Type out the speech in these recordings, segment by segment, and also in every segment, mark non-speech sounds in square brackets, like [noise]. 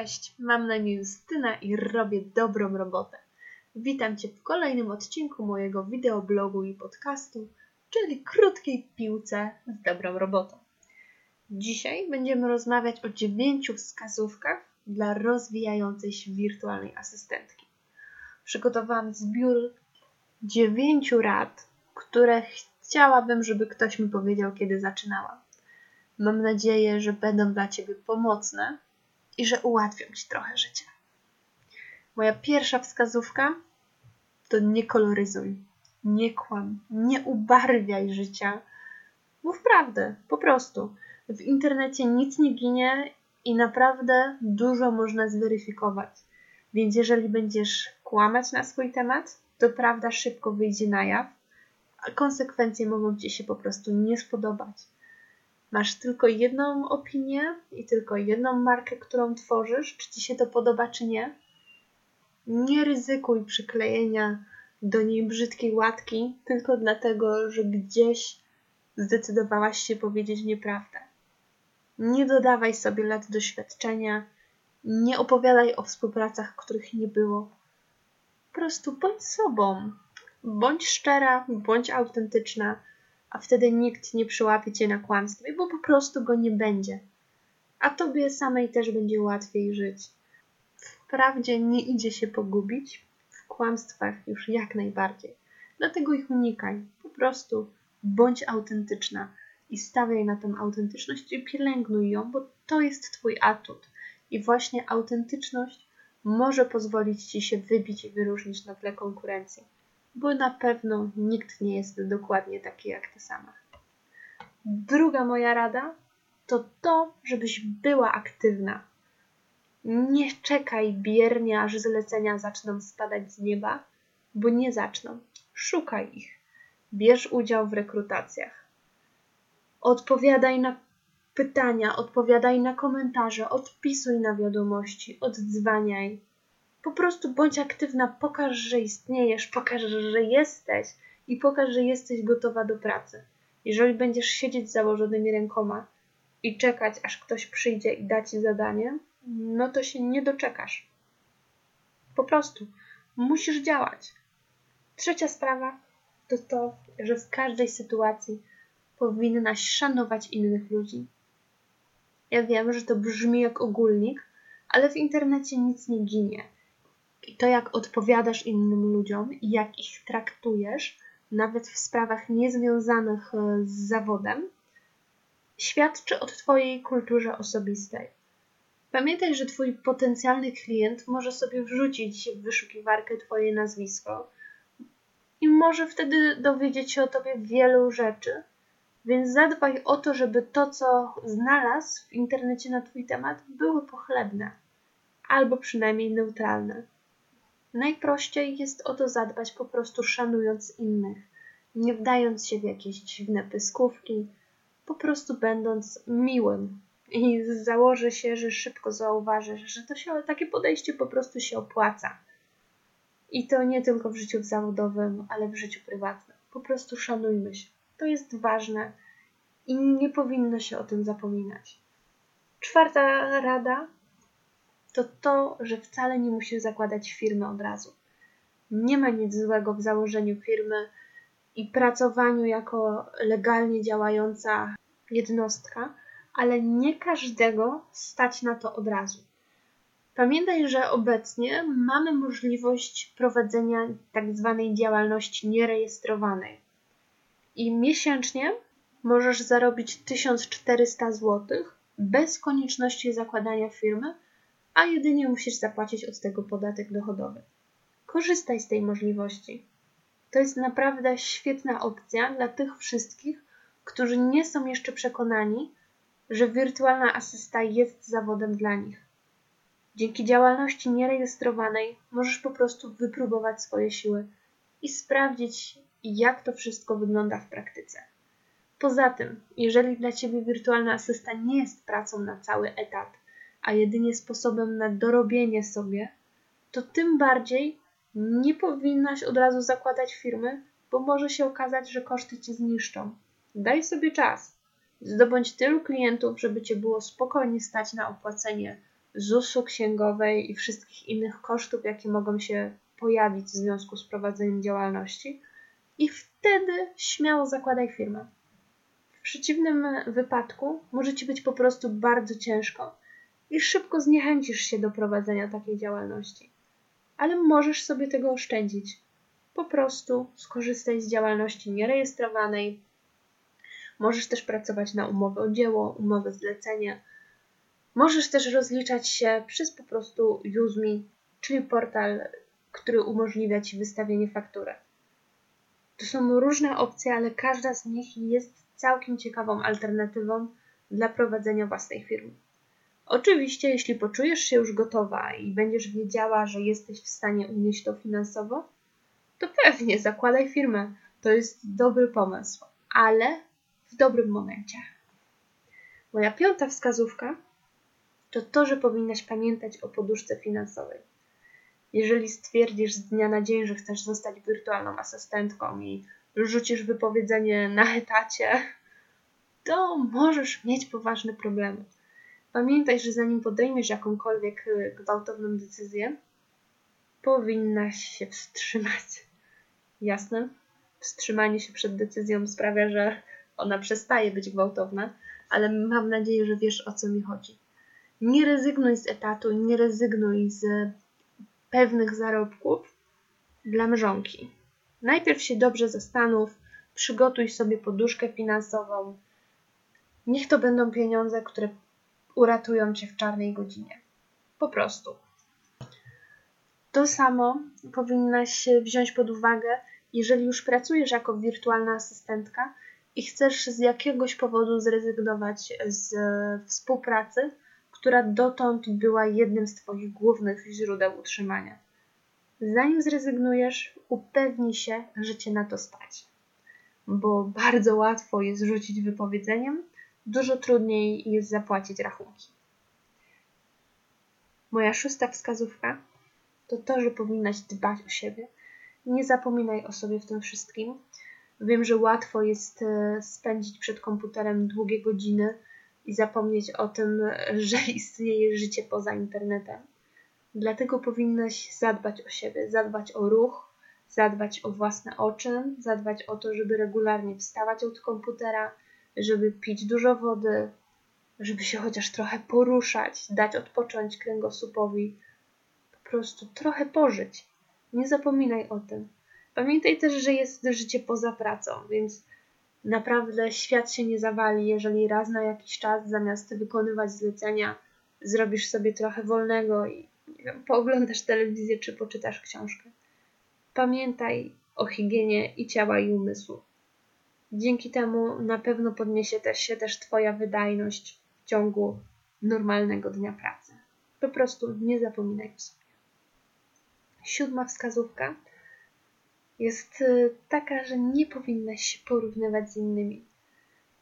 Cześć, mam na imię Justyna i robię dobrą robotę. Witam Cię w kolejnym odcinku mojego wideoblogu i podcastu, czyli krótkiej piłce z dobrą robotą. Dzisiaj będziemy rozmawiać o dziewięciu wskazówkach dla rozwijającej się wirtualnej asystentki. Przygotowałam zbiór dziewięciu rad, które chciałabym, żeby ktoś mi powiedział, kiedy zaczynałam. Mam nadzieję, że będą dla Ciebie pomocne i że ułatwią Ci trochę życie. Moja pierwsza wskazówka to nie koloryzuj, nie kłam, nie ubarwiaj życia. Mów prawdę, po prostu. W internecie nic nie ginie i naprawdę dużo można zweryfikować. Więc jeżeli będziesz kłamać na swój temat, to prawda szybko wyjdzie na jaw, a konsekwencje mogą Ci się po prostu nie spodobać masz tylko jedną opinię i tylko jedną markę, którą tworzysz, czy ci się to podoba, czy nie, nie ryzykuj przyklejenia do niej brzydkiej łatki tylko dlatego, że gdzieś zdecydowałaś się powiedzieć nieprawdę. Nie dodawaj sobie lat doświadczenia, nie opowiadaj o współpracach, których nie było. Po prostu bądź sobą, bądź szczera, bądź autentyczna a wtedy nikt nie przyłapie cię na kłamstwie, bo po prostu go nie będzie. A tobie samej też będzie łatwiej żyć. Wprawdzie nie idzie się pogubić, w kłamstwach już jak najbardziej. Dlatego ich unikaj. Po prostu bądź autentyczna i stawiaj na tę autentyczność i pielęgnuj ją, bo to jest twój atut. I właśnie autentyczność może pozwolić ci się wybić i wyróżnić na tle konkurencji bo na pewno nikt nie jest dokładnie taki jak ty sama. Druga moja rada to to, żebyś była aktywna. Nie czekaj biernie, aż zlecenia zaczną spadać z nieba, bo nie zaczną. Szukaj ich. Bierz udział w rekrutacjach. Odpowiadaj na pytania, odpowiadaj na komentarze, odpisuj na wiadomości, oddzwaniaj, po prostu bądź aktywna, pokaż, że istniejesz, pokaż, że jesteś i pokaż, że jesteś gotowa do pracy. Jeżeli będziesz siedzieć z założonymi rękoma i czekać, aż ktoś przyjdzie i da ci zadanie, no to się nie doczekasz. Po prostu musisz działać. Trzecia sprawa to to, że w każdej sytuacji powinnaś szanować innych ludzi. Ja wiem, że to brzmi jak ogólnik, ale w internecie nic nie ginie. I to, jak odpowiadasz innym ludziom i jak ich traktujesz, nawet w sprawach niezwiązanych e, z zawodem, świadczy o Twojej kulturze osobistej. Pamiętaj, że Twój potencjalny klient może sobie wrzucić w wyszukiwarkę Twoje nazwisko i może wtedy dowiedzieć się o Tobie wielu rzeczy, więc zadbaj o to, żeby to, co znalazł w internecie na Twój temat, było pochlebne albo przynajmniej neutralne. Najprościej jest o to zadbać po prostu szanując innych, nie wdając się w jakieś dziwne pyskówki, po prostu będąc miłym. I założę się, że szybko zauważysz, że to się takie podejście po prostu się opłaca. I to nie tylko w życiu zawodowym, ale w życiu prywatnym. Po prostu szanujmy się. To jest ważne i nie powinno się o tym zapominać. Czwarta rada to to, że wcale nie musisz zakładać firmy od razu. Nie ma nic złego w założeniu firmy i pracowaniu jako legalnie działająca jednostka, ale nie każdego stać na to od razu. Pamiętaj, że obecnie mamy możliwość prowadzenia tak zwanej działalności nierejestrowanej. I miesięcznie możesz zarobić 1400 zł bez konieczności zakładania firmy a jedynie musisz zapłacić od tego podatek dochodowy. Korzystaj z tej możliwości. To jest naprawdę świetna opcja dla tych wszystkich, którzy nie są jeszcze przekonani, że wirtualna asysta jest zawodem dla nich. Dzięki działalności nierejestrowanej możesz po prostu wypróbować swoje siły i sprawdzić, jak to wszystko wygląda w praktyce. Poza tym, jeżeli dla Ciebie wirtualna asysta nie jest pracą na cały etat, a jedynie sposobem na dorobienie sobie, to tym bardziej nie powinnaś od razu zakładać firmy, bo może się okazać, że koszty ci zniszczą. Daj sobie czas. Zdobądź tylu klientów, żeby cię było spokojnie stać na opłacenie ZUS-u księgowej i wszystkich innych kosztów, jakie mogą się pojawić w związku z prowadzeniem działalności i wtedy śmiało zakładaj firmę. W przeciwnym wypadku może ci być po prostu bardzo ciężko i szybko zniechęcisz się do prowadzenia takiej działalności. Ale możesz sobie tego oszczędzić. Po prostu skorzystaj z działalności nierejestrowanej. Możesz też pracować na umowę o dzieło, umowę zlecenia. Możesz też rozliczać się przez po prostu UseMe, czyli portal, który umożliwia Ci wystawienie faktury. To są różne opcje, ale każda z nich jest całkiem ciekawą alternatywą dla prowadzenia własnej firmy. Oczywiście, jeśli poczujesz się już gotowa i będziesz wiedziała, że jesteś w stanie unieść to finansowo, to pewnie zakładaj firmę. To jest dobry pomysł, ale w dobrym momencie. Moja piąta wskazówka to to, że powinnaś pamiętać o poduszce finansowej. Jeżeli stwierdzisz z dnia na dzień, że chcesz zostać wirtualną asystentką i rzucisz wypowiedzenie na etacie, to możesz mieć poważne problemy. Pamiętaj, że zanim podejmiesz jakąkolwiek y, gwałtowną decyzję, powinnaś się wstrzymać. [laughs] Jasne? Wstrzymanie się przed decyzją sprawia, że ona przestaje być gwałtowna, ale mam nadzieję, że wiesz o co mi chodzi. Nie rezygnuj z etatu, nie rezygnuj z pewnych zarobków dla mrzonki. Najpierw się dobrze zastanów, przygotuj sobie poduszkę finansową. Niech to będą pieniądze, które uratują cię w czarnej godzinie. Po prostu. To samo powinnaś wziąć pod uwagę, jeżeli już pracujesz jako wirtualna asystentka i chcesz z jakiegoś powodu zrezygnować z współpracy, która dotąd była jednym z Twoich głównych źródeł utrzymania. Zanim zrezygnujesz, upewnij się, że Cię na to stać. Bo bardzo łatwo jest rzucić wypowiedzeniem, dużo trudniej jest zapłacić rachunki. Moja szósta wskazówka to to, że powinnaś dbać o siebie. Nie zapominaj o sobie w tym wszystkim. Wiem, że łatwo jest e, spędzić przed komputerem długie godziny i zapomnieć o tym, [laughs] że istnieje życie poza internetem. Dlatego powinnaś zadbać o siebie, zadbać o ruch, zadbać o własne oczy, zadbać o to, żeby regularnie wstawać od komputera, żeby pić dużo wody, żeby się chociaż trochę poruszać, dać odpocząć kręgosłupowi, po prostu trochę pożyć. Nie zapominaj o tym. Pamiętaj też, że jest życie poza pracą, więc naprawdę świat się nie zawali, jeżeli raz na jakiś czas zamiast wykonywać zlecenia, zrobisz sobie trochę wolnego i nie wiem, pooglądasz telewizję czy poczytasz książkę. Pamiętaj o higienie i ciała i umysłu. Dzięki temu na pewno podniesie też się też Twoja wydajność w ciągu normalnego dnia pracy. Po prostu nie zapominaj o sobie. Siódma wskazówka jest y, taka, że nie powinnaś się porównywać z innymi.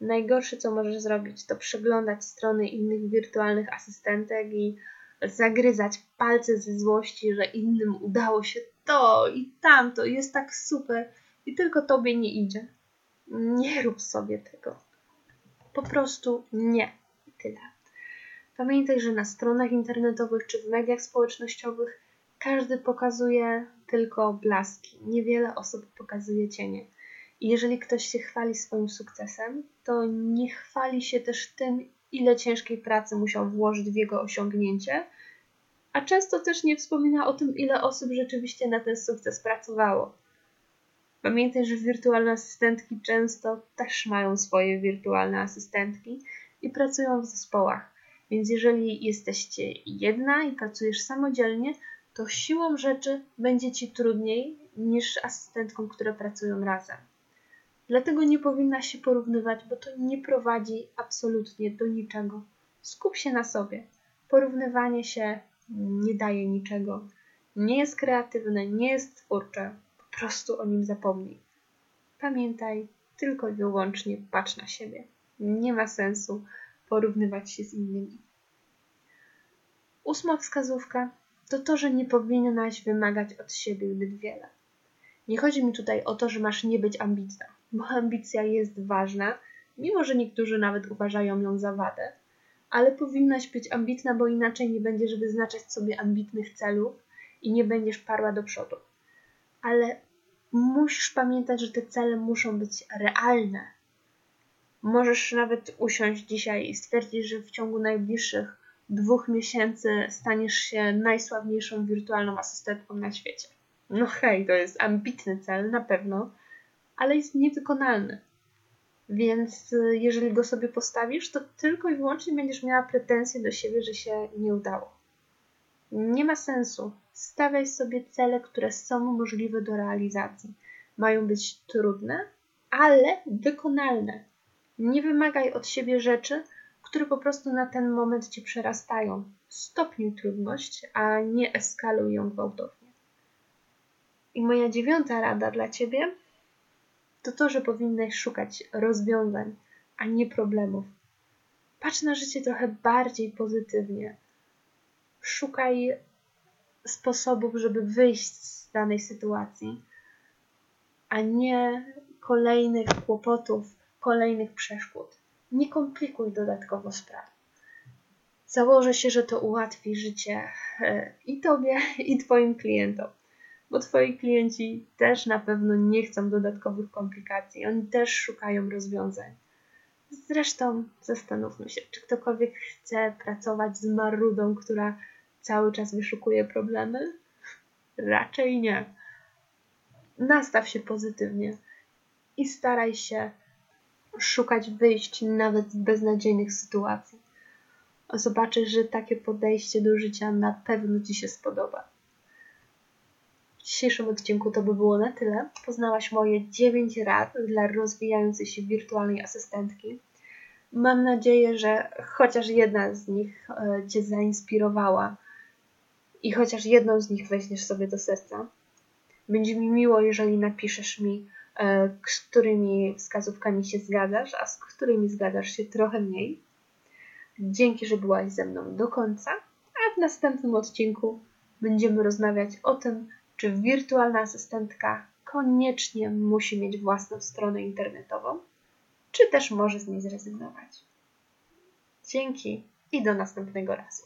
Najgorsze, co możesz zrobić, to przeglądać strony innych wirtualnych asystentek i zagryzać palce ze złości, że innym udało się to i tamto, jest tak super i tylko tobie nie idzie. Nie rób sobie tego. Po prostu nie. I tyle. Pamiętaj, że na stronach internetowych czy w mediach społecznościowych każdy pokazuje tylko blaski. Niewiele osób pokazuje cienie. I jeżeli ktoś się chwali swoim sukcesem, to nie chwali się też tym, ile ciężkiej pracy musiał włożyć w jego osiągnięcie, a często też nie wspomina o tym, ile osób rzeczywiście na ten sukces pracowało. Pamiętaj, że wirtualne asystentki często też mają swoje wirtualne asystentki i pracują w zespołach. Więc jeżeli jesteście jedna i pracujesz samodzielnie, to siłą rzeczy będzie ci trudniej niż asystentkom, które pracują razem. Dlatego nie powinna się porównywać, bo to nie prowadzi absolutnie do niczego. Skup się na sobie. Porównywanie się nie daje niczego. Nie jest kreatywne, nie jest twórcze. Prostu o nim zapomnij. Pamiętaj, tylko i wyłącznie patrz na siebie. Nie ma sensu porównywać się z innymi. Ósma wskazówka to to, że nie powinnaś wymagać od siebie zbyt wiele. Nie chodzi mi tutaj o to, że masz nie być ambitna, bo [laughs] ambicja jest ważna, mimo że niektórzy nawet uważają ją za wadę, ale powinnaś być ambitna, bo inaczej nie będziesz wyznaczać sobie ambitnych celów i nie będziesz parła do przodu. Ale musisz pamiętać, że te cele muszą być realne. Możesz nawet usiąść dzisiaj i stwierdzić, że w ciągu najbliższych dwóch miesięcy staniesz się najsławniejszą wirtualną asystentką na świecie. No hej, to jest ambitny cel na pewno, ale jest niewykonalny. Więc y, jeżeli go sobie postawisz, to tylko i wyłącznie będziesz miała pretensje do siebie, że się nie udało. Nie ma sensu. Stawiaj sobie cele, które są możliwe do realizacji. Mają być trudne, ale wykonalne. Nie wymagaj od siebie rzeczy, które po prostu na ten moment cię przerastają. Stopniuj trudność, a nie eskaluj ją gwałtownie. I moja dziewiąta rada dla ciebie to to, że powinnaś szukać rozwiązań, a nie problemów. Patrz na życie trochę bardziej pozytywnie. Szukaj sposobów, żeby wyjść z danej sytuacji, a nie kolejnych kłopotów, kolejnych przeszkód. Nie komplikuj dodatkowo spraw. Założę się, że to ułatwi życie e, i tobie, i twoim klientom bo Twoi klienci też na pewno nie chcą dodatkowych komplikacji, oni też szukają rozwiązań. Zresztą zastanówmy się, czy ktokolwiek chce pracować z marudą, która cały czas wyszukuje problemy? Raczej nie. Nastaw się pozytywnie i staraj się szukać wyjść nawet z beznadziejnych sytuacji. Zobaczysz, że takie podejście do życia na pewno Ci się spodoba. W dzisiejszym odcinku to by było na tyle. Poznałaś moje 9 rad dla rozwijającej się wirtualnej asystentki. Mam nadzieję, że chociaż jedna z nich e, Cię zainspirowała i chociaż jedną z nich weźmiesz sobie do serca. Będzie mi miło, jeżeli napiszesz mi, e, z którymi wskazówkami się zgadzasz, a z którymi zgadzasz się trochę mniej. Dzięki, że byłaś ze mną do końca, a w następnym odcinku będziemy rozmawiać o tym, czy wirtualna asystentka koniecznie musi mieć własną stronę internetową, czy też może z niej zrezygnować. Dzięki i do następnego razu.